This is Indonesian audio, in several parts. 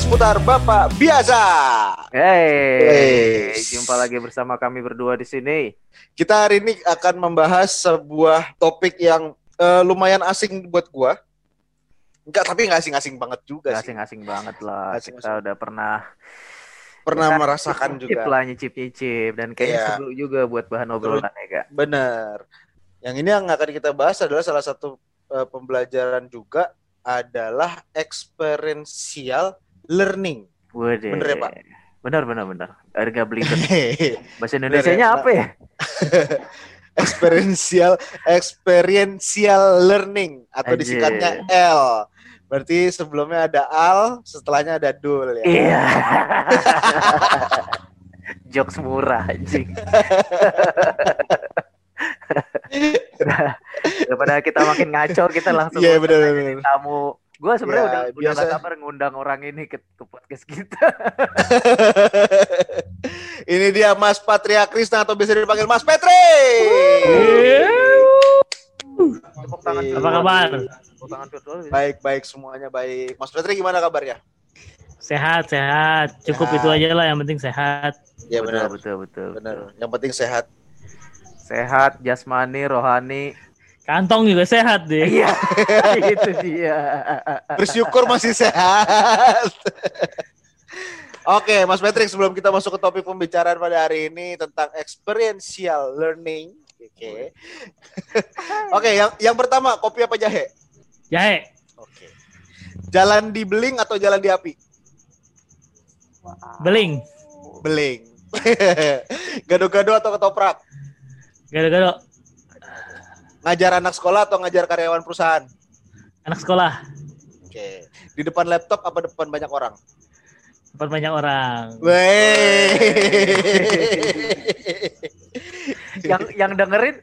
PSBB, podcast putar Bapak biasa. Hey, Hey. jumpa lagi bersama kami berdua di sini. Kita hari ini akan membahas sebuah topik yang eh, lumayan asing buat gua. Enggak, tapi nggak asing-asing banget juga Gak sih. asing-asing banget lah. Asing-asing. Kita udah pernah Pernah kita merasakan nyicip juga. lah nyicip-nyicip dan kayaknya Iya. seru juga buat bahan obrolan ya kak. Bener. Yang ini yang akan kita bahas adalah salah satu eh, pembelajaran juga adalah experiential learning. Waduh. Bener ya, Pak? Bener bener bener. Harga beli bahasa Bener ya, Indonesia-nya apa ya? experiential experiential learning atau Anjir. disingkatnya L. Berarti sebelumnya ada al, setelahnya ada dul ya. Iya. Jokes murah anjing. Daripada kita makin ngaco kita langsung Iya undang benar aja benar. tamu. Gue sebenarnya Ya, udah udah biasa. gak sabar ngundang orang ini ke, ke podcast kita. Ini dia Mas Patria Krisna atau biasa dipanggil Mas Petri. Tepuk tangan Iya. Apa kabar? Tepuk tangan virtual. Baik baik semuanya baik. Mas Petri gimana kabarnya? Sehat, sehat. Cukup Sehat. itu aja lah yang penting sehat. Ya benar. betul, betul, Benar. betul. Yang penting sehat. Sehat, jasmani, rohani. Kantong juga sehat deh. Iya, itu dia. Bersyukur masih sehat. Oke, Mas Patrick, sebelum kita masuk ke topik pembicaraan pada hari ini tentang experiential learning. Oke. Oke, yang yang pertama, kopi apa jahe? Jahe, Oke. Jalan di beling atau jalan di api? beling, Beling. Gado-gado atau ketoprak? gado-gado, Ngajar anak sekolah atau ngajar karyawan perusahaan? anak sekolah, Oke. Di depan laptop apa depan banyak orang? tempat banyak orang. Wey. yang yang dengerin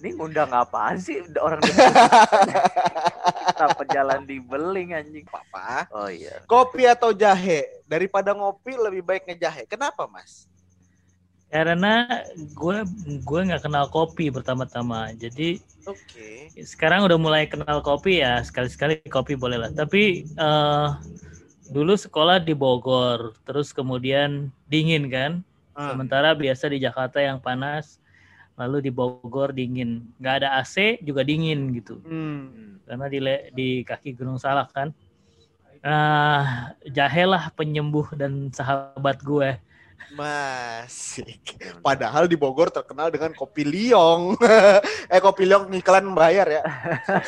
ini ngundang apaan sih orang dengerin kita pejalan di beling anjing Papa, oh iya kopi atau jahe? Daripada ngopi lebih baik ngejahe. Kenapa, Mas? Karena gue gue nggak kenal kopi pertama-tama. Jadi Oke. sekarang udah mulai kenal kopi ya sekali-sekali kopi boleh lah. Tapi eh, dulu sekolah di Bogor, terus kemudian dingin kan. Ah, Sementara biasa di Jakarta yang panas, lalu di Bogor dingin. Nggak ada AC juga dingin gitu. Hmm. Karena di di kaki Gunung Salak kan. Nah, jahe lah penyembuh dan sahabat gue. Masih. Padahal di Bogor terkenal dengan kopi liong. eh kopi liong iklan membayar ya.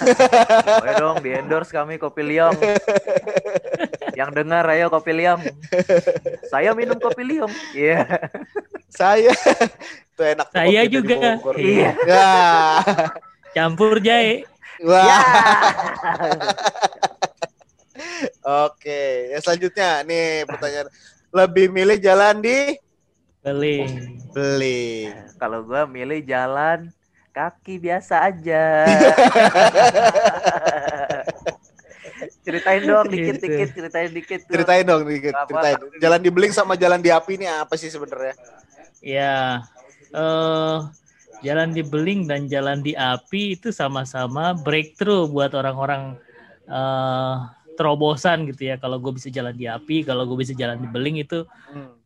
Boleh dong di endorse kami kopi liong yang dengar ayo kopi liong saya minum kopi liong iya Saya itu enak Saya juga. Bogor. Iya. Ya. Campur jahe. Wah. Ya. Oke, ya selanjutnya nih pertanyaan lebih milih jalan di Beling. beli. kalau gua milih jalan kaki biasa aja ceritain dong dikit Gitu. dikit ceritain dikit tuh. Ceritain dong dikit, Apa? ceritain. Jalan di beling sama jalan di api ini apa sih sebenarnya? Ya, eh jalan di beling dan jalan di api itu sama-sama breakthrough buat orang-orang eh terobosan gitu ya. Kalau gue bisa jalan di api, kalau gue bisa jalan di beling itu Hmm.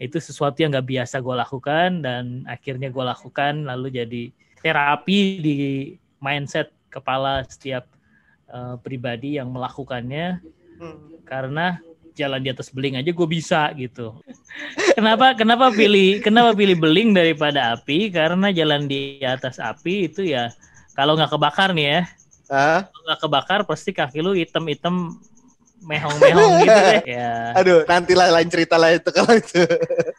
itu sesuatu yang nggak biasa gue lakukan dan akhirnya gue lakukan lalu jadi terapi di mindset kepala setiap eh, pribadi yang melakukannya Hmm. karena jalan di atas beling aja gue bisa gitu. kenapa kenapa pilih kenapa pilih beling daripada api? Karena jalan di atas api itu ya kalau nggak kebakar nih ya, Kalau nggak kebakar pasti kaki lu item-item mehong-mehong gitu deh. Ya. aduh, nantilah lain cerita lah itu kalau itu.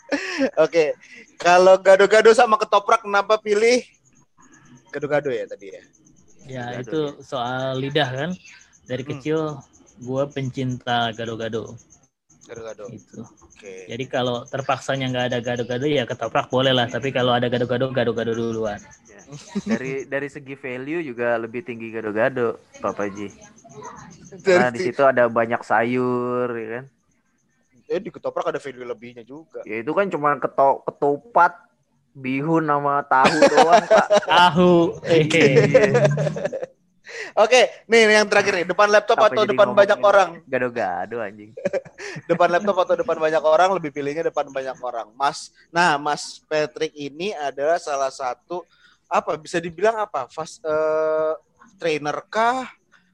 Oke. Kalau gado-gado sama ketoprak kenapa pilih gado-gado ya tadi ya? Ya Gado itu soal lidah kan. Dari Hmm. kecil gue pencinta gado-gado Gado-gado. gitu. Oke. Jadi kalau terpaksanya nggak ada gado-gado ya ketoprak boleh lah. Tapi kalau ada gado-gado, gado-gado duluan. dari dari segi value juga lebih tinggi gado-gado Papa Ji karena di situ ada banyak sayur ya kan eh, di ketoprak ada value lebihnya juga. ya itu kan cuma keto ketupat bihun sama tahu doang pak Tahu. Eh. Oke, nih yang terakhir nih, depan laptop Sampai atau depan banyak orang? Gado-gado anjing. Depan laptop atau depan banyak orang lebih pilihnya depan banyak orang. Mas, nah Mas Patrick ini adalah salah satu apa bisa dibilang apa? Fas, eh, trainer kah?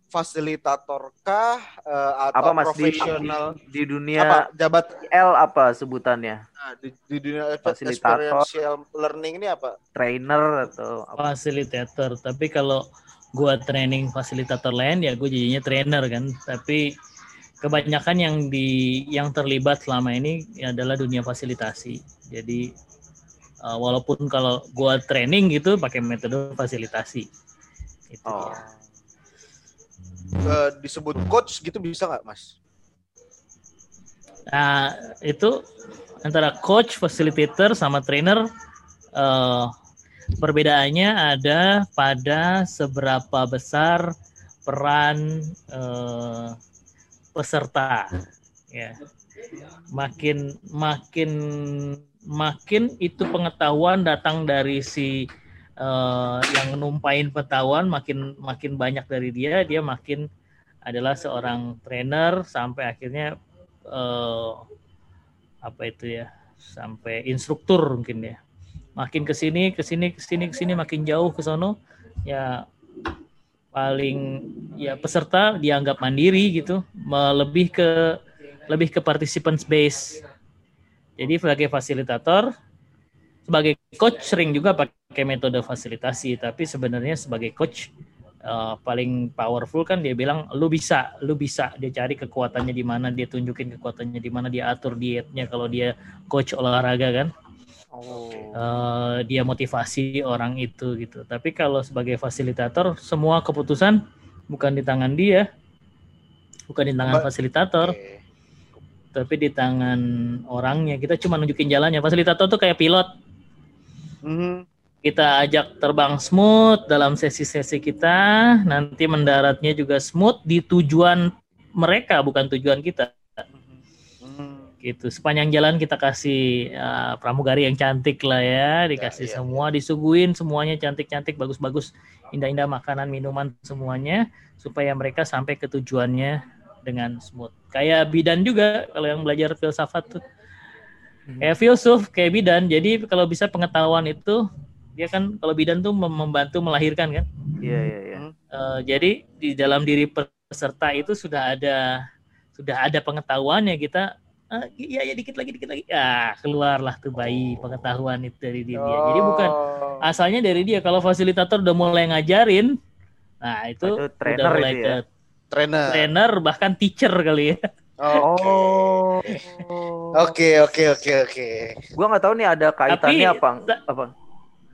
Fasilitator kah? Eh, atau Apa Mas di, profesional? di dunia apa jabat L apa sebutannya? nah, di, di dunia Fasilitator. learning ini apa? Trainer atau apa? fasilitator tapi kalau gua training fasilitator lain ya gue jadinya trainer kan tapi kebanyakan yang di yang terlibat selama ini adalah dunia fasilitasi jadi uh, walaupun kalau gua training gitu pakai metode fasilitasi itu Oh. dia. Eh, disebut coach gitu bisa nggak Mas? Nah, itu antara coach, facilitator, sama trainer eh, perbedaannya ada pada seberapa besar peran eh, peserta. Ya, makin makin makin itu pengetahuan datang dari si eh, yang numpain pengetahuan makin makin banyak dari dia, dia makin adalah seorang trainer sampai akhirnya eh, apa itu ya sampai instruktur mungkin ya makin ke sini ke sini ke sini ke sini makin jauh ke sono ya paling ya peserta dianggap mandiri gitu lebih ke lebih ke participants base. Jadi sebagai fasilitator sebagai coach sering juga pakai metode fasilitasi tapi sebenarnya sebagai coach eh, paling powerful kan dia bilang lu bisa lu bisa. Dia cari kekuatannya di mana dia tunjukin kekuatannya di mana dia atur dietnya kalau dia coach olahraga kan Oh. Eh, dia motivasi orang itu gitu tapi kalau sebagai fasilitator semua keputusan bukan di tangan dia bukan di tangan fasilitator Oke. tapi di tangan orangnya kita cuma nunjukin jalannya fasilitator tuh kayak pilot Mhm. kita ajak terbang smooth dalam sesi-sesi kita nanti mendaratnya juga smooth di tujuan mereka bukan tujuan kita. Gitu. Sepanjang jalan kita kasih uh, pramugari yang cantik lah ya. Dikasih iya, semua disuguhin semuanya cantik-cantik bagus-bagus indah-indah makanan minuman semuanya. Supaya mereka sampai ke tujuannya dengan smooth. Kayak bidan juga kalau yang belajar filsafat tuh. Hmm. kayak filsuf kayak bidan. Jadi kalau bisa pengetahuan itu dia kan kalau bidan tuh mem- membantu melahirkan kan? Iya iya iya. Eh, jadi di dalam diri peserta itu sudah ada sudah ada pengetahuannya. Kita eh, iya ya dikit lagi dikit lagi ah keluarlah tuh bayi pengetahuan itu dari dia jadi bukan Oh. asalnya dari dia kalau fasilitator udah mulai ngajarin nah itu, Itu trainer udah mulai itu ke ya? trainer. trainer bahkan teacher kali ya Oke. Oh. Oke, oke, oke, oke. Gua nggak tahu nih ada kaitannya Tapi- apa apa.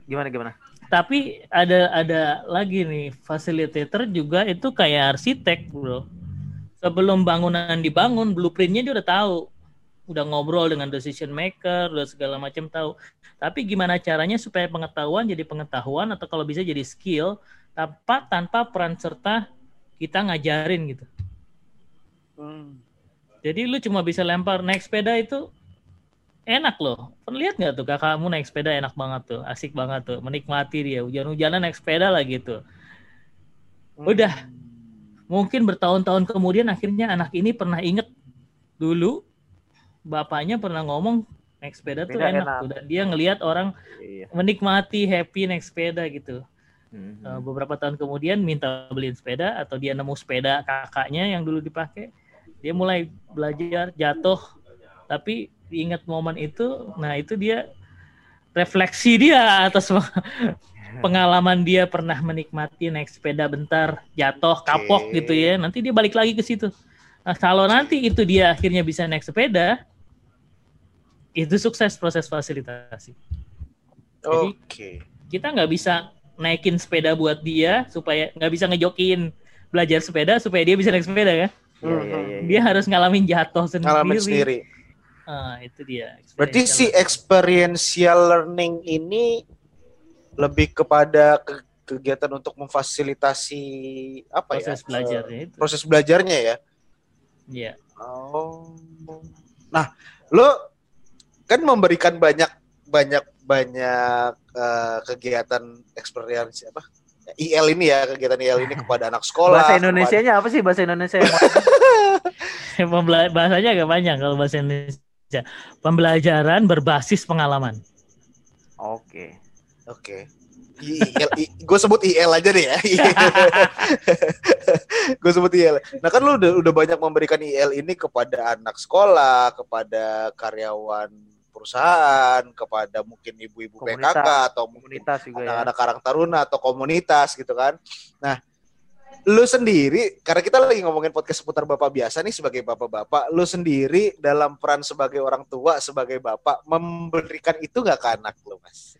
Gimana gimana? tapi ada ada lagi nih fasilitator juga itu kayak arsitek bro sebelum bangunan dibangun blueprintnya dia udah tahu udah ngobrol dengan decision maker udah segala macam tahu tapi gimana caranya supaya pengetahuan jadi pengetahuan atau kalau bisa jadi skill tanpa tanpa peran serta kita ngajarin gitu Hmm. jadi lu cuma bisa lempar naik sepeda itu enak loh. Pernah lihat nggak tuh kakakmu naik sepeda enak banget tuh, asik banget tuh, menikmati dia hujan-hujanan naik sepeda lah gitu. Udah. Mungkin bertahun-tahun kemudian akhirnya anak ini pernah inget dulu bapaknya pernah ngomong naik sepeda tuh enak, enak. tuh dan dia ngelihat orang Iya. menikmati happy naik sepeda gitu. Mhm. Eh, beberapa tahun kemudian minta beliin sepeda atau dia nemu sepeda kakaknya yang dulu dipakai dia mulai belajar jatuh tapi diingat momen itu nah itu dia refleksi dia atas pengalaman dia pernah menikmati naik sepeda bentar jatuh kapok Oke. gitu ya nanti dia balik lagi ke situ nah kalau nanti itu dia akhirnya bisa naik sepeda itu sukses proses fasilitasi Oke. kita nggak bisa naikin sepeda buat dia supaya nggak bisa ngejokin belajar sepeda supaya dia bisa naik sepeda kan Iya iya iya. dia harus ngalamin jatuh sendiri, Ngalamin sendiri. Ah, itu dia Berarti si experiential. learning ini lebih kepada ke- kegiatan untuk memfasilitasi apa proses ya? belajarnya eh, itu proses belajarnya ya. Iya. Oh. Nah, lo kan memberikan banyak banyak banyak eh, kegiatan experience apa? IL ini ya kegiatan IL ini kepada anak sekolah. Bahasa kepada- Indonesianya apa sih bahasa Indonesia bahasanya agak panjang kalau bahasa Indonesia. Pembelajaran berbasis pengalaman. Oke. Oke. gue sebut IL aja deh ya. gue sebut IL. Nah kan lu udah, udah banyak memberikan IL ini kepada anak sekolah, kepada karyawan perusahaan, kepada mungkin ibu-ibu Komunitas. PKK atau mungkin Komunitas juga ya. anak-anak karang taruna atau komunitas gitu kan. Nah, lu sendiri karena kita lagi ngomongin podcast seputar bapak biasa nih sebagai bapak-bapak, lu sendiri dalam peran sebagai orang tua, sebagai bapak memberikan itu nggak ke anak lu, Mas?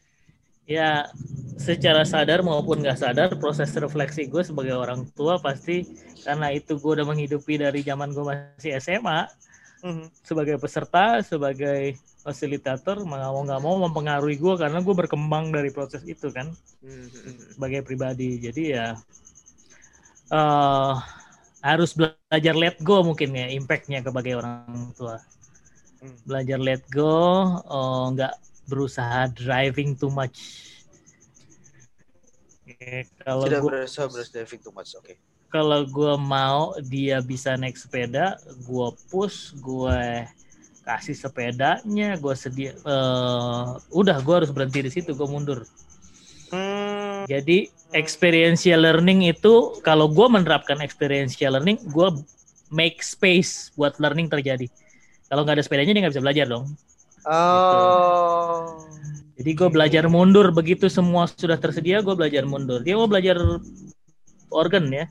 Ya, secara sadar maupun nggak sadar, proses refleksi gue sebagai orang tua pasti karena itu gue udah menghidupi dari zaman gue masih SMA sebagai peserta, sebagai fasilitator, mau nggak mau nggak mau mempengaruhi gue karena gue berkembang dari proses itu kan Hmm, sebagai pribadi. Jadi ya eh harus belajar let go mungkin ya impactnya sebagai orang tua. Hmm. Belajar let go, eh, nggak berusaha driving too much. Oke, kalau Tidak gue berasa berasa driving too much, oke. Kalau gue mau dia bisa naik sepeda, gue push, gue kasih sepedanya, gue sedia, eh, udah gue harus berhenti di situ, gue mundur. Hmm. Jadi experiential learning itu kalau gue menerapkan experiential learning, gue make space buat learning terjadi. Kalau nggak ada sepedanya dia nggak bisa belajar dong. Oh. Jadi gue belajar mundur begitu semua sudah tersedia, gue belajar mundur. Dia mau belajar organ ya,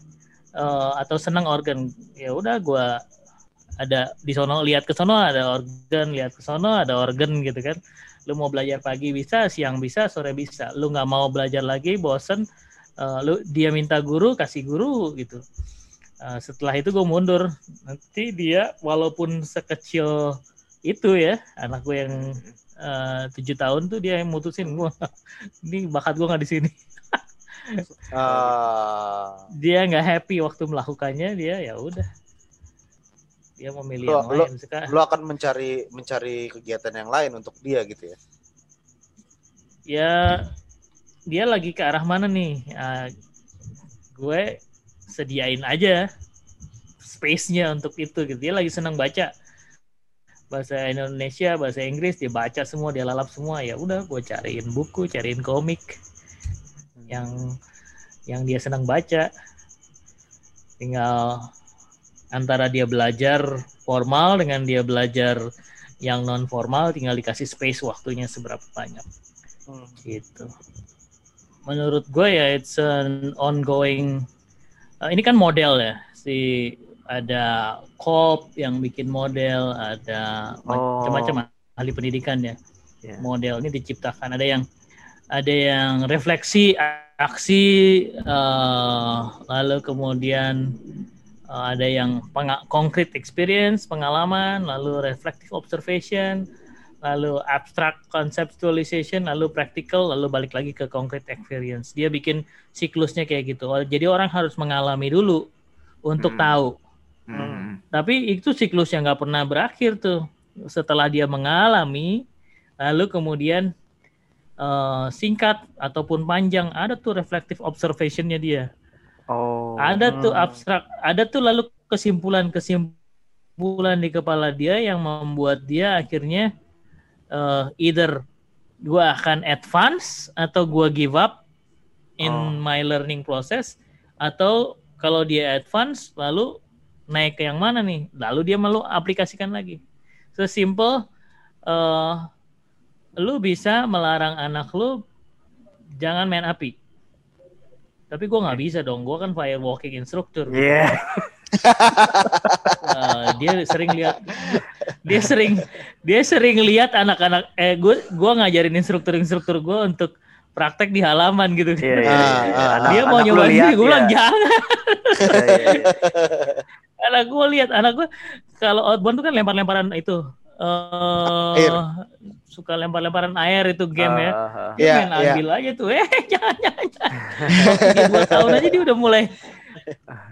eh, atau senang organ, ya udah gue ada di sono lihat ke sono ada organ, lihat ke sono ada organ gitu kan. Lu mau belajar pagi bisa, siang bisa, sore bisa. Lu nggak mau belajar lagi, bosen, eh, lu dia minta guru, kasih guru gitu. Eh, setelah itu gue mundur. Nanti dia walaupun sekecil itu ya, anak gue yang tujuh tahun tuh dia yang mutusin gue ini bakat gue nggak di sini Ah. dia nggak happy waktu melakukannya dia ya udah. Dia memilih Lo- yang lo- lain sekarang Lu akan mencari mencari kegiatan yang lain untuk dia gitu ya. ya dia lagi ke arah mana nih? Ah, gue sediain aja space-nya untuk itu gitu. Dia lagi senang baca bahasa Indonesia bahasa Inggris dia baca semua dia lalap semua. Ya udah gue cariin buku cariin komik yang yang dia senang baca tinggal antara dia belajar formal dengan dia belajar yang non formal tinggal dikasih space waktunya seberapa banyak Hmm. gitu menurut gue ya it's an ongoing uh, ini kan model ya si ada Kolb yang bikin model ada Oh. macam-macam ahli pendidikan ya Ya. model ini diciptakan ada yang ada yang refleksi aksi eh, lalu kemudian eh, ada yang concrete experience pengalaman lalu reflective observation lalu abstract conceptualization lalu practical lalu balik lagi ke concrete experience dia bikin siklusnya kayak gitu Oh, jadi orang harus mengalami dulu untuk Hmm. tahu Hmm. tapi itu siklus yang nggak pernah berakhir tuh. Setelah dia mengalami, lalu kemudian eh, singkat ataupun panjang ada tuh reflective observationnya dia. Oh. Ada tuh Hmm. abstrak, ada tuh lalu kesimpulan-kesimpulan di kepala dia yang membuat dia akhirnya eh, either gua akan advance atau gua give up in Oh. my learning process atau kalau dia advance lalu naik ke yang mana nih? Lalu dia malu aplikasikan lagi. Sesimpel eh lu bisa melarang anak lu jangan main api. Tapi gua nggak bisa dong, gua kan fire walking instructor. Iya. Eh, dia sering lihat dia sering dia sering lihat anak-anak eh gue gua ngajarin instruktur-instruktur gue untuk praktek di halaman gitu Iya, iya, Ah, iya. ah. Anak- dia mau anak lu nyobain lihat sih gue bilang jangan Iya, iya, iya. anak gue lihat anak gue kalau outbound tuh kan lempar-lemparan itu eh Air. suka lempar-lemparan air itu game ya Ah, ah, ah. dia Iya, main ambil aja tuh eh jangan jangan, jangan. Dua tahun aja dia udah mulai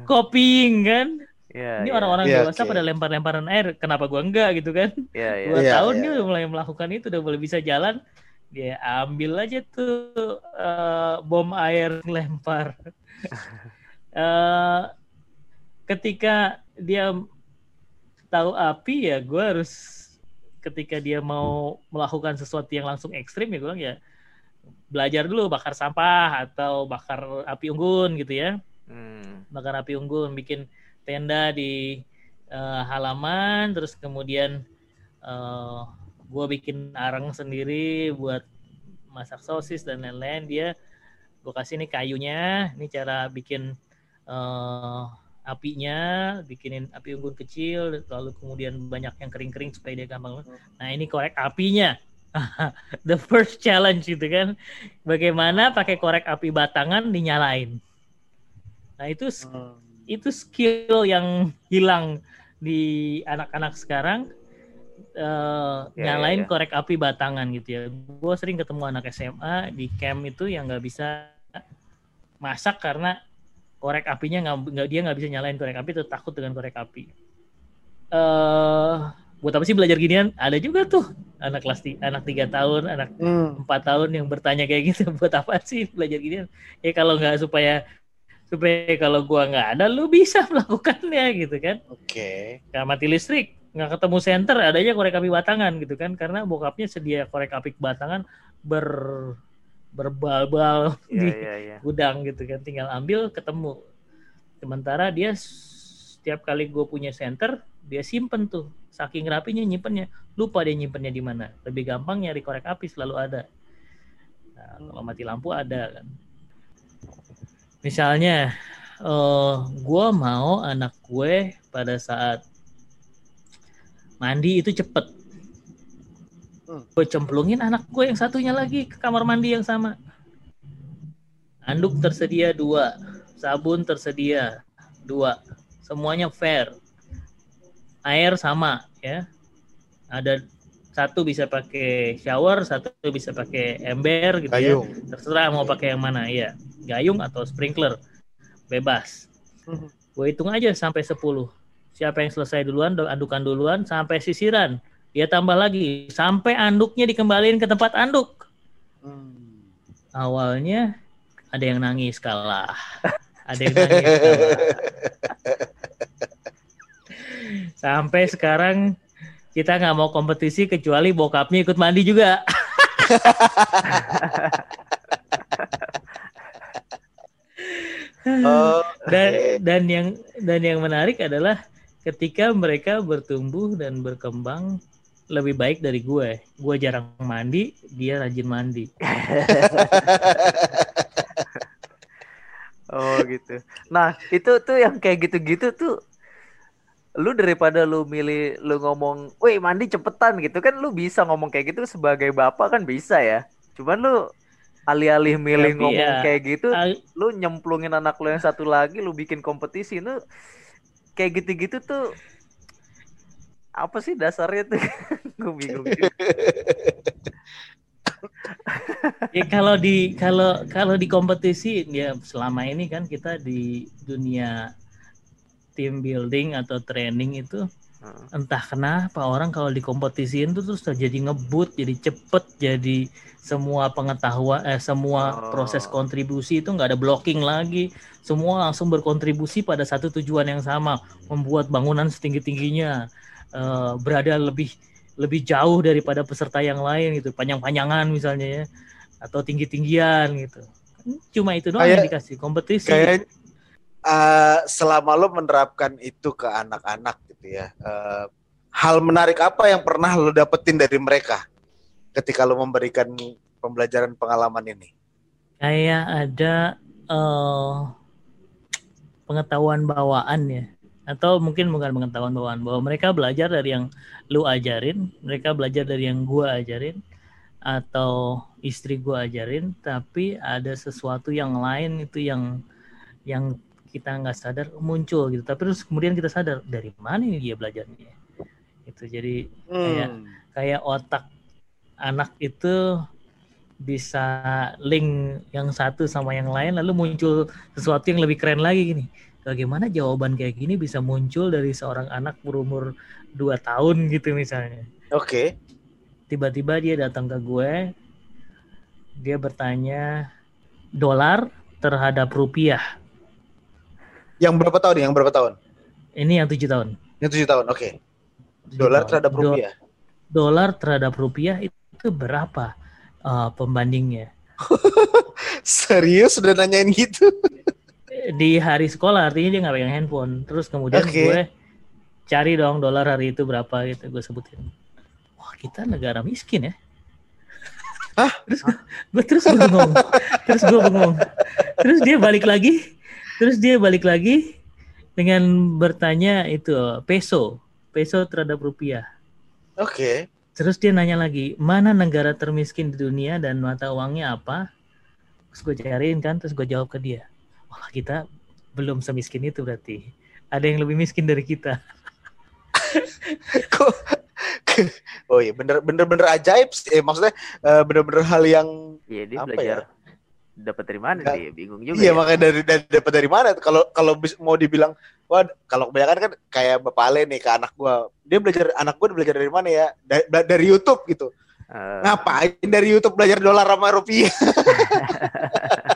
copying kan Iya, ini iya. orang-orang Iya, dewasa oke. pada lempar-lemparan air kenapa gua enggak gitu kan Iya, iya. dua Iya, tahun iya. dia udah mulai melakukan itu udah mulai bisa jalan dia ambil aja tuh eh, bom air lempar Eh, ketika dia tahu api ya gue harus ketika dia mau melakukan sesuatu yang langsung ekstrim ya gue bilang ya belajar dulu bakar sampah atau bakar api unggun gitu ya Hmm. bakar api unggun, bikin tenda di eh, halaman, terus kemudian eh gue bikin arang sendiri buat masak sosis dan lain-lain. Dia gue kasih nih kayunya, ini cara bikin eh apinya, bikinin api unggun kecil, lalu kemudian banyak yang kering-kering supaya dia gampang. Nah ini korek apinya. The first challenge gitu kan. Bagaimana pakai korek api batangan dinyalain. Nah itu Hmm. itu skill yang hilang di anak-anak sekarang eh, Ya, nyalain ya, ya. korek api batangan gitu ya. Gue sering ketemu anak SMA di camp itu yang nggak bisa masak karena korek apinya nggak dia nggak bisa nyalain korek api tuh takut dengan korek api. Eh buat apa sih belajar ginian? Ada juga tuh anak kelas anak tiga tahun, anak Hmm. empat tahun yang bertanya kayak gitu buat apa sih belajar ginian? Ya kalau nggak supaya supaya kalau gua nggak ada lu bisa melakukannya gitu kan Oke. nggak mati listrik nggak ketemu center adanya korek api batangan gitu kan karena bokapnya sedia korek api batangan ber berbal-bal Iya, di iya, iya. gudang gitu kan. Tinggal ambil ketemu. Sementara dia setiap kali gue punya center dia simpen tuh. Saking rapinya nyimpennya. Lupa dia nyimpennya di mana. Lebih gampang nyari korek api selalu ada. Nah, kalau mati lampu ada kan. Misalnya eh gue mau anak gue pada saat mandi itu cepet Hmm. gue cemplungin anak gue yang satunya lagi ke kamar mandi yang sama. Anduk tersedia dua sabun tersedia dua semuanya fair. Air sama ya. Ada satu bisa pakai shower satu bisa pakai ember gitu ya. Gayung. terserah mau pakai yang mana ya gayung atau sprinkler bebas. Mhm. gue hitung aja sampai 10 siapa yang selesai duluan andukan duluan sampai sisiran dia tambah lagi sampai anduknya dikembaliin ke tempat anduk. Hmm. awalnya ada yang nangis kalah. Ada yang nangis kalah. Sampai sekarang kita nggak mau kompetisi kecuali bokapnya ikut mandi juga. Oh, dan dan yang dan yang menarik adalah ketika mereka bertumbuh dan berkembang lebih baik dari gue. Gue jarang mandi, dia rajin mandi. Oh gitu. Nah itu tuh yang kayak gitu-gitu tuh lu daripada lu milih lu ngomong, weh mandi cepetan gitu kan lu bisa ngomong kayak gitu sebagai bapak kan bisa ya. Cuman lu alih-alih milih Tapi ngomong ya, kayak gitu, Al- lu nyemplungin anak lu yang satu lagi, lu bikin kompetisi lu kayak gitu-gitu tuh apa sih dasarnya tuh? Gue bingung. ya kalau di kalau kalau di kompetisi ya selama ini kan kita di dunia team building atau training itu Heeh. entah kenapa orang kalau dikompetisiin tuh terus jadi ngebut, jadi cepet, jadi semua pengetahuan, eh, semua Oh. proses kontribusi itu nggak ada blocking lagi, semua langsung berkontribusi pada satu tujuan yang sama, membuat bangunan setinggi tingginya, berada lebih lebih jauh daripada peserta yang lain gitu, panjang-panjangan misalnya ya, atau tinggi-tinggian gitu. Cuma itu doang yang Kayak- dikasih kompetisi. Kayak eh, selama lo menerapkan itu ke anak-anak gitu ya, eh, hal menarik apa yang pernah lo dapetin dari mereka ketika lo memberikan pembelajaran pengalaman ini? kayak ada eh pengetahuan bawaan ya atau mungkin bukan pengetahuan bawaan bahwa mereka belajar dari yang lu ajarin mereka belajar dari yang gua ajarin atau istri gua ajarin tapi ada sesuatu yang lain itu yang yang kita nggak sadar muncul gitu. Tapi terus kemudian kita sadar dari mana ini dia belajarnya? Itu jadi Kayak- Hmm. kayak otak anak itu bisa link yang satu sama yang lain lalu muncul sesuatu yang lebih keren lagi gini bagaimana jawaban kayak gini bisa muncul dari seorang anak berumur 2 tahun gitu misalnya Oke. tiba-tiba dia datang ke gue Dia bertanya dolar terhadap rupiah. Yang berapa tahun? Yang berapa tahun? Ini yang tujuh tahun. Yang tujuh tahun. Oke. Dolar terhadap rupiah. dolar terhadap rupiah itu berapa uh, pembandingnya? Serius udah nanyain gitu? Di hari sekolah artinya dia nggak pegang handphone. Terus kemudian Oke. gue cari dong dolar hari itu berapa gitu gue sebutin. Wah kita negara miskin ya. Hah? Terus gue terus gue bengong. terus gue bengong. Terus dia balik lagi. Terus dia balik lagi dengan bertanya itu peso, peso terhadap rupiah. Oke. Terus dia nanya lagi, mana negara termiskin di dunia dan mata uangnya apa? Terus gue cariin kan, terus gue jawab ke dia. Wah kita belum semiskin itu berarti. Ada yang lebih miskin dari kita. Kok Oh iya bener bener bener ajaib sih. Eh, maksudnya eh, bener-bener hal yang Iya dia Apa belajar ya? dapat dari mana Nggak- dia bingung juga iya ya. makanya dari, dari dapat dari mana kalau kalau mau dibilang wah kalau kebanyakan kan kayak Bapak Ale nih ke anak gua dia belajar anak gua belajar dari mana ya dari, dari YouTube gitu Eh, ngapain dari YouTube belajar dolar sama rupiah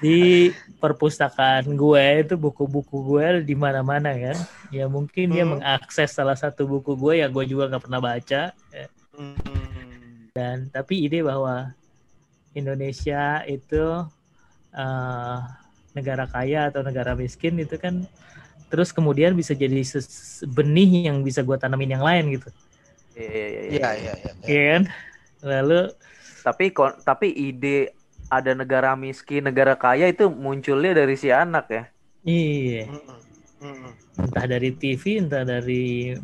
Di perpustakaan gue itu buku-buku gue di mana-mana kan. Ya mungkin dia Hmm. mengakses salah satu buku gue yang gue juga nggak pernah baca. Hmm. Dan tapi ide bahwa Indonesia itu eh, negara kaya atau negara miskin itu kan terus kemudian bisa jadi benih yang bisa gue tanamin yang lain gitu, iya, iya, iya, iya. iya iya iya Iya kan? Lalu Tapi kon- tapi ide ada negara miskin, negara kaya itu munculnya dari si anak ya. iya, entah dari TV, entah dari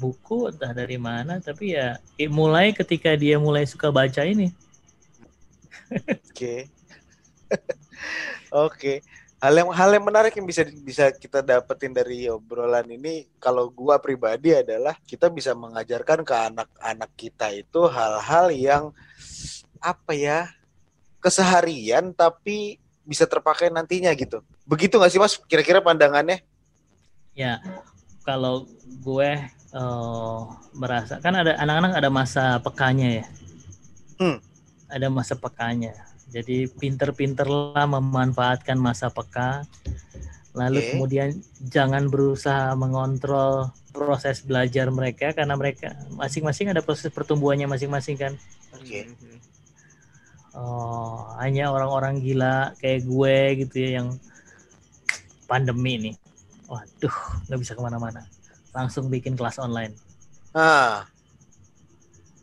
buku, entah dari mana, tapi ya eh, mulai ketika dia mulai suka baca ini. Oke. Oke. Hal yang hal yang menarik yang bisa bisa kita dapetin dari obrolan ini kalau gua pribadi adalah kita bisa mengajarkan ke anak-anak kita itu hal-hal yang apa ya? Keseharian tapi bisa terpakai nantinya gitu. Begitu nggak sih Mas kira-kira pandangannya? Ya, kalau gue eh, merasa kan ada anak-anak ada masa pekanya ya. Hmm. Ada masa pekanya. Jadi pinter-pinterlah memanfaatkan masa peka. Lalu Oke. kemudian jangan berusaha mengontrol proses belajar mereka karena mereka masing-masing ada proses pertumbuhannya masing-masing kan. Oke. Oh, hanya orang-orang gila kayak gue gitu ya yang pandemi nih. Waduh, nggak bisa ke mana-mana. Langsung bikin kelas online Ah.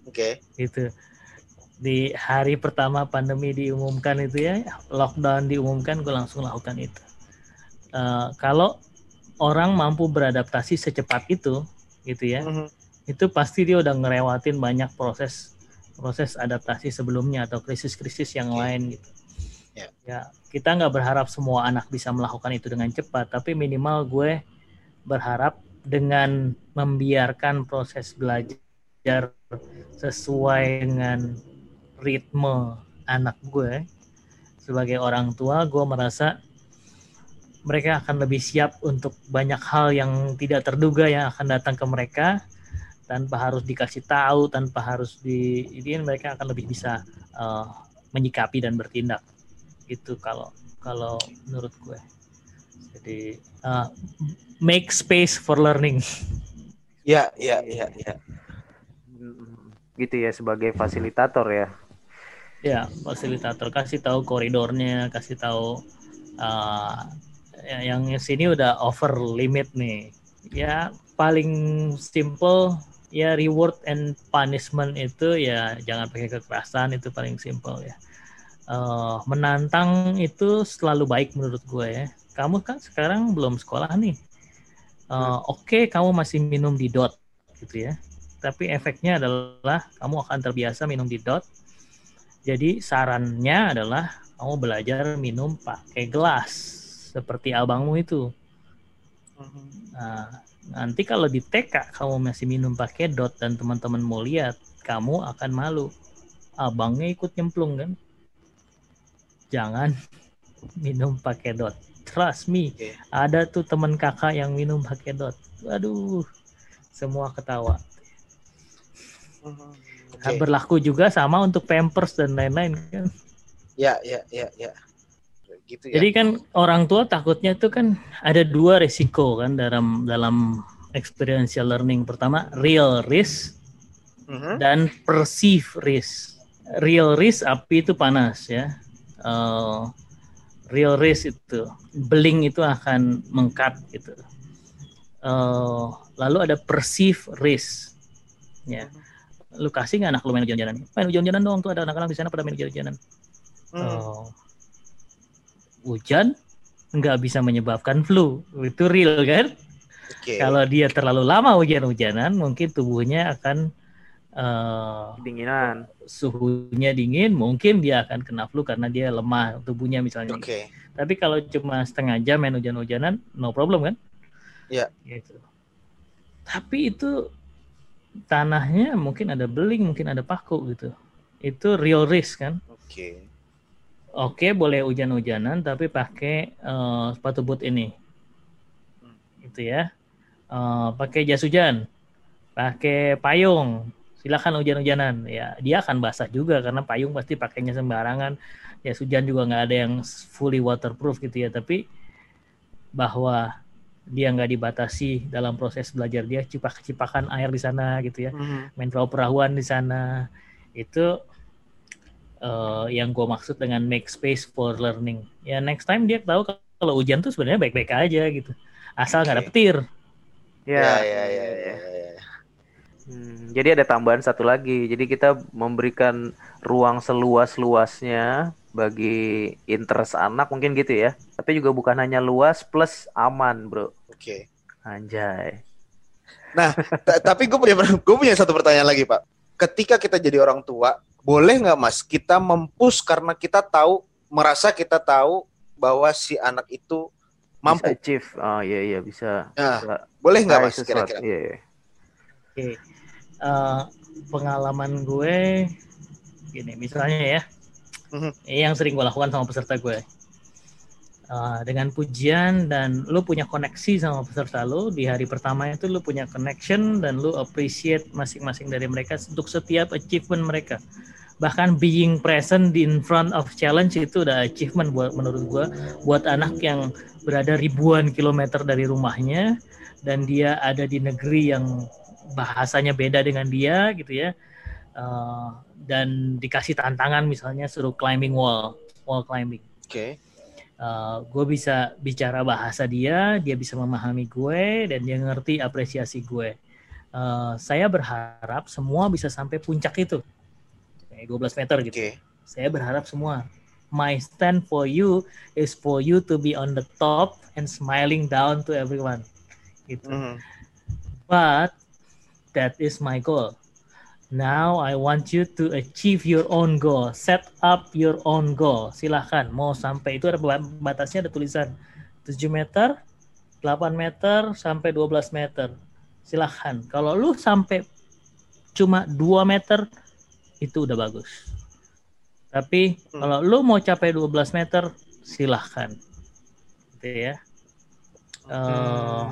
Oke. gitu. Di hari pertama pandemi diumumkan itu ya, lockdown diumumkan, gue langsung lakukan itu. Eh, kalau orang mampu beradaptasi secepat itu, gitu ya, Mhm. itu pasti dia udah ngelewatin banyak proses proses adaptasi sebelumnya atau krisis-krisis yang Oke. lain gitu. Ya. Ya, kita nggak berharap semua anak bisa melakukan itu dengan cepat, tapi minimal gue berharap dengan membiarkan proses belajar sesuai dengan ritme anak gue sebagai orang tua, gue merasa mereka akan lebih siap untuk banyak hal yang tidak terduga yang akan datang ke mereka tanpa harus dikasih tahu, tanpa harus di ini mereka akan lebih bisa uh, menyikapi dan bertindak. Itu kalau kalau menurut gue. Jadi uh, make space for learning. Ya, ya, ya, ya. Gitu ya sebagai fasilitator ya. Ya, fasilitator kasih tahu koridornya, kasih tahu uh, ya- yang sini udah over limit nih. Ya paling simple ya reward and punishment itu ya jangan pakai kekerasan itu paling simple ya. Uh, menantang itu selalu baik menurut gue ya. Kamu kan sekarang belum sekolah nih. Uh, Oke, kamu masih minum di dot gitu ya. Tapi efeknya adalah kamu akan terbiasa minum di dot jadi sarannya adalah kamu belajar minum pakai gelas seperti abangmu itu. Mhm. Nah, nanti kalau di TK kamu masih minum pakai dot dan teman-teman mau lihat, kamu akan malu. Abangnya ikut nyemplung kan? Jangan minum pakai dot. Trust me, Oke. ada tuh teman kakak yang minum pakai dot. Waduh, semua ketawa. Oke. Berlaku juga sama untuk pampers dan lain-lain kan. Ya, ya, ya, ya. Gitu ya. Jadi kan orang tua takutnya tuh kan ada dua resiko kan dalam dalam experiential learning. Pertama real risk Mhm. dan perceive risk. Real risk api itu panas ya. Eh, real risk itu beling itu akan mengkat gitu. Eh, lalu ada perceive risk. Ya. Lu kasih nggak anak lu main hujan-hujanan? Main hujan-hujanan dong tuh ada anak-anak di sana pada main hujan-hujanan. Hmm. Oh. Hujan nggak bisa menyebabkan flu itu real kan Oke. kalau dia terlalu lama hujan-hujanan mungkin tubuhnya akan eh, Dinginan. suhunya dingin mungkin dia akan kena flu karena dia lemah tubuhnya misalnya Oke. tapi kalau cuma setengah jam main hujan-hujanan no problem kan Iya. gitu tapi itu tanahnya mungkin ada beling mungkin ada paku gitu itu real risk kan Oke. Oke, boleh hujan-hujanan tapi pakai eh, sepatu boot ini. Hmm. Itu ya. Eh, pakai jas hujan. Pakai payung. Silakan hujan-hujanan. Ya, dia akan basah juga karena payung pasti pakainya sembarangan. Jas hujan juga nggak ada yang fully waterproof gitu ya, tapi bahwa dia nggak dibatasi dalam proses belajar dia cipak-cipakan air di sana gitu ya Mhm. main perahu-perahuan di sana itu eh, yang gue maksud dengan make space for learning ya next time dia tahu kalau hujan tuh sebenarnya baik-baik aja gitu asal nggak ada Oke. petir Ya, Ya, ya, ya, ya, ya. Hmm, jadi ada tambahan satu lagi. Jadi kita memberikan ruang seluas-luasnya bagi interest anak mungkin gitu ya. Tapi juga bukan hanya luas plus aman, bro. Oke. Anjay. Ta- Tapi gue punya gue punya satu pertanyaan lagi, Pak. Ketika kita jadi orang tua, boleh nggak Mas kita mempush karena kita tahu merasa kita tahu bahwa si anak itu mampu. Bisa achieve. Oh iya iya bisa. Nah, bisa boleh nggak Mas kira-kira? Iya, iya. Oke. Eh, pengalaman gue gini, misalnya ya, Mhm. ini yang sering gue lakukan sama peserta gue. Eh, dengan pujian dan lu punya koneksi sama peserta lu di hari pertama itu lu punya connection dan lu appreciate masing-masing dari mereka untuk setiap achievement mereka. Bahkan being present in front of challenge itu udah achievement buat menurut gue buat anak yang berada ribuan kilometer dari rumahnya dan dia ada di negeri yang bahasanya beda dengan dia gitu ya. Eh, dan dikasih tantangan misalnya suruh climbing wall wall climbing. Oke. Gue bisa bicara bahasa dia dia bisa memahami gue dan dia ngerti apresiasi gue Eh, saya berharap semua bisa sampai puncak itu kayak 12 meter gitu Oke. saya berharap semua my stand for you is for you to be on the top and smiling down to everyone gitu Mhm. but that is my goal. Now I want you to achieve your own goal. Set up your own goal. Silahkan mau sampai itu ada ba- batasnya ada tulisan 7 meter, 8 meter sampai 12 meter. Silahkan. Kalau lu sampai cuma 2 meter itu udah bagus. Tapi Hmm. kalau lu mau capai 12 meter silahkan. Gitu ya. Eh,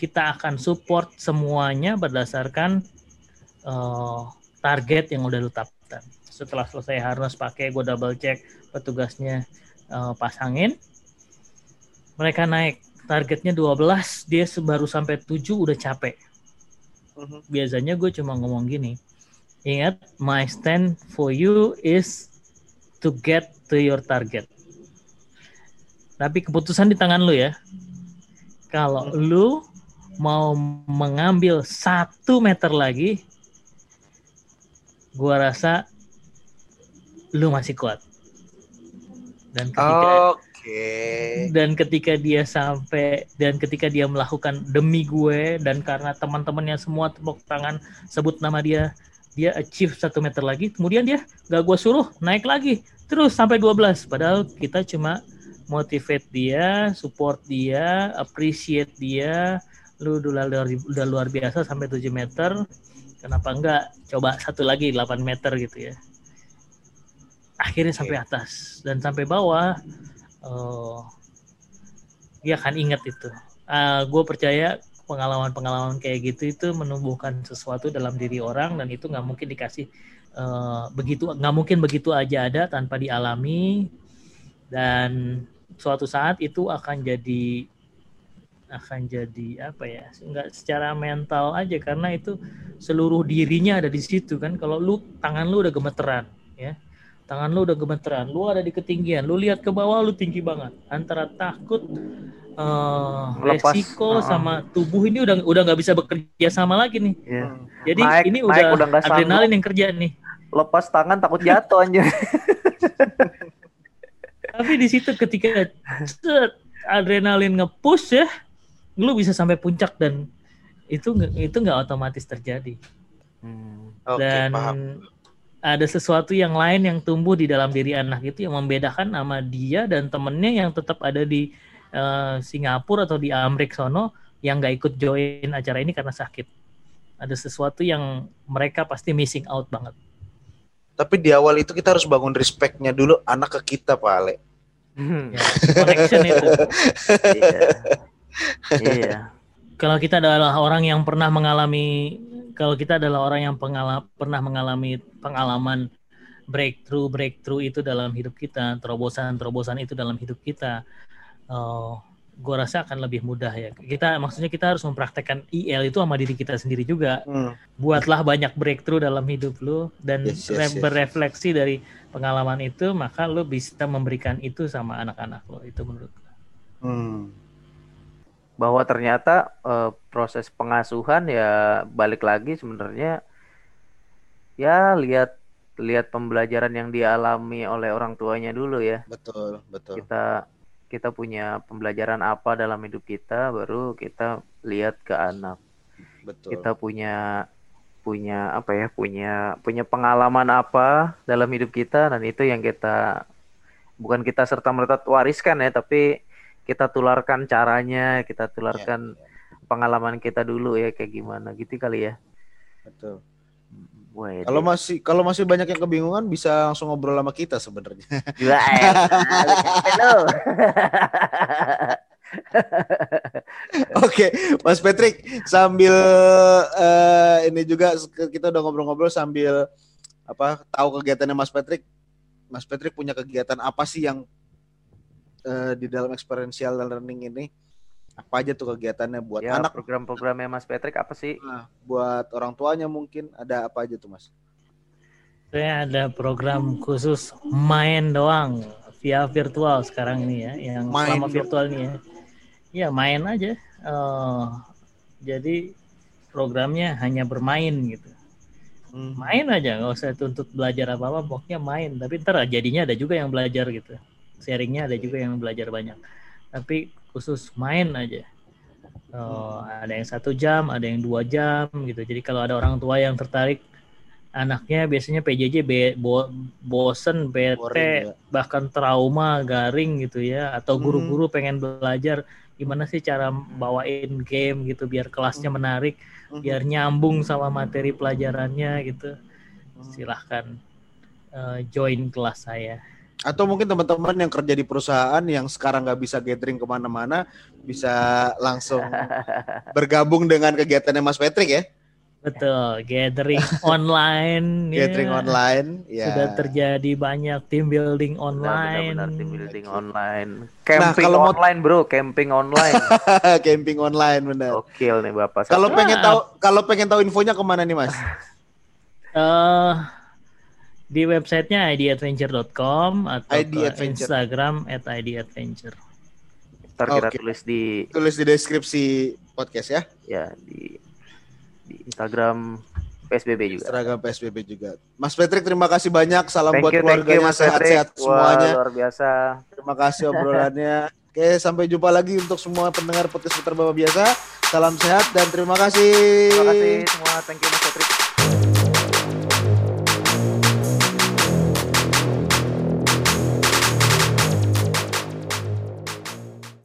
kita akan support semuanya berdasarkan eh, target yang udah lu tetapkan. Setelah selesai harus pakai, gue double check petugasnya eh, pasangin. Mereka naik targetnya 12, dia baru sampai 7 udah capek. Mhm. Biasanya gue cuma ngomong gini, ingat my stand for you is to get to your target. Tapi keputusan di tangan lu ya. Kalau lu mau mengambil satu meter lagi, gua rasa lu masih kuat. Dan ketika Oke. dan ketika dia sampai dan ketika dia melakukan demi gue dan karena teman-temannya semua tepuk tangan sebut nama dia dia achieve satu meter lagi kemudian dia gak gue suruh naik lagi terus sampai 12 padahal kita cuma motivate dia support dia appreciate dia lu udah luar, udah luar biasa sampai 7 meter kenapa enggak? Coba satu lagi 8 meter gitu ya. Akhirnya sampai atas. Dan sampai bawah Oh, dia akan ingat itu. gue percaya pengalaman-pengalaman kayak gitu itu menumbuhkan sesuatu dalam diri orang dan itu nggak mungkin dikasih uh, begitu nggak mungkin begitu aja ada tanpa dialami. Dan suatu saat itu akan jadi akan jadi apa ya nggak secara mental aja karena itu seluruh dirinya ada di situ kan. Kalau lu tangan lu udah gemeteran ya. Tangan lu udah gemeteran lu ada di ketinggian lu lihat ke bawah lu tinggi banget. Antara takut uh, resiko uh, sama tubuh ini udah udah nggak bisa bekerja sama lagi nih. Yeah. jadi Mike, ini udah, udah adrenalin yang kerja nih. Lepas tangan takut jatuh aja tapi di situ ketika adrenalin ngepush ya lu bisa sampai puncak dan itu itu nggak otomatis terjadi hmm. okay, dan paham. ada sesuatu yang lain yang tumbuh di dalam diri anak itu yang membedakan sama dia dan temennya yang tetap ada di uh, Singapura atau di Amerika sono yang nggak ikut join acara ini karena sakit ada sesuatu yang mereka pasti missing out banget tapi di awal itu kita harus bangun respectnya dulu anak ke kita Pak Ale hmm. ya, connection itu iya iya. Kalau kita adalah orang yang pernah mengalami kalau kita adalah orang yang pengala, pernah mengalami pengalaman breakthrough breakthrough itu dalam hidup kita, terobosan terobosan itu dalam hidup kita, uh, eh, gue rasa akan lebih mudah ya. Kita maksudnya kita harus mempraktekkan IL itu sama diri kita sendiri juga. Hmm. Buatlah banyak breakthrough dalam hidup lu dan yes, yes, yes. berefleksi dari pengalaman itu, maka lu bisa memberikan itu sama anak-anak lo. Itu menurut gue. Hmm bahwa ternyata uh, proses pengasuhan ya balik lagi sebenarnya ya lihat lihat pembelajaran yang dialami oleh orang tuanya dulu ya. Betul, betul. Kita kita punya pembelajaran apa dalam hidup kita baru kita lihat ke anak. Betul. Kita punya punya apa ya? Punya punya pengalaman apa dalam hidup kita dan itu yang kita bukan kita serta merta wariskan ya, tapi kita tularkan caranya, kita tularkan ya, ya. pengalaman kita dulu ya kayak gimana gitu kali ya. Betul. Wah, kalau masih kalau masih banyak yang kebingungan bisa langsung ngobrol sama kita sebenarnya. Halo. Oke, Mas Patrick, sambil uh, ini juga kita udah ngobrol-ngobrol sambil apa tahu kegiatannya Mas Patrick. Mas Patrick punya kegiatan apa sih yang uh, di dalam experiential learning ini apa aja tuh kegiatannya buat ya, anak? program-programnya Mas Patrick apa sih? Nah, buat orang tuanya mungkin ada apa aja tuh Mas? Saya ada program khusus main doang via virtual sekarang ini ya yang main selama virtual ini ya. Ya main aja. Uh, jadi programnya hanya bermain gitu. Hmm. main aja nggak usah tuntut belajar apa apa pokoknya main. Tapi ntar jadinya ada juga yang belajar gitu sharingnya ada juga yang belajar banyak tapi khusus main aja oh, ada yang satu jam ada yang dua jam gitu jadi kalau ada orang tua yang tertarik anaknya biasanya PJJ be, bo, bosen bete Boring, ya. bahkan trauma garing gitu ya atau hmm. guru-guru hmm. pengen belajar gimana sih cara bawain game gitu biar kelasnya hmm. menarik hmm. biar nyambung sama materi pelajarannya gitu silahkan uh, join kelas saya atau mungkin teman-teman yang kerja di perusahaan yang sekarang nggak bisa gathering ke mana-mana bisa langsung bergabung dengan kegiatannya Mas Patrick ya? Betul gathering online ya. gathering online ya. Sudah terjadi banyak team building online benar, benar, team building okay. online. Nah, camping nah, kalau online bro camping online. Camping online benar. Oke nih bapak. Kalau pengen tahu kalau pengen tahu infonya ke mana nih mas? Uh, di websitenya idadventure.com atau ID Instagram at idadventure. Ntar kita okay. tulis di tulis di deskripsi podcast ya. Ya di di Instagram PSBB juga. Instagram PSBB juga. Mas Patrick terima kasih banyak. Salam thank buat you, keluarganya sehat-sehat semuanya. luar biasa. Terima kasih obrolannya. Oke, sampai jumpa lagi untuk semua pendengar podcast putar Bapak biasa. Salam sehat dan terima kasih. Terima kasih semua. Thank you Mas Patrick.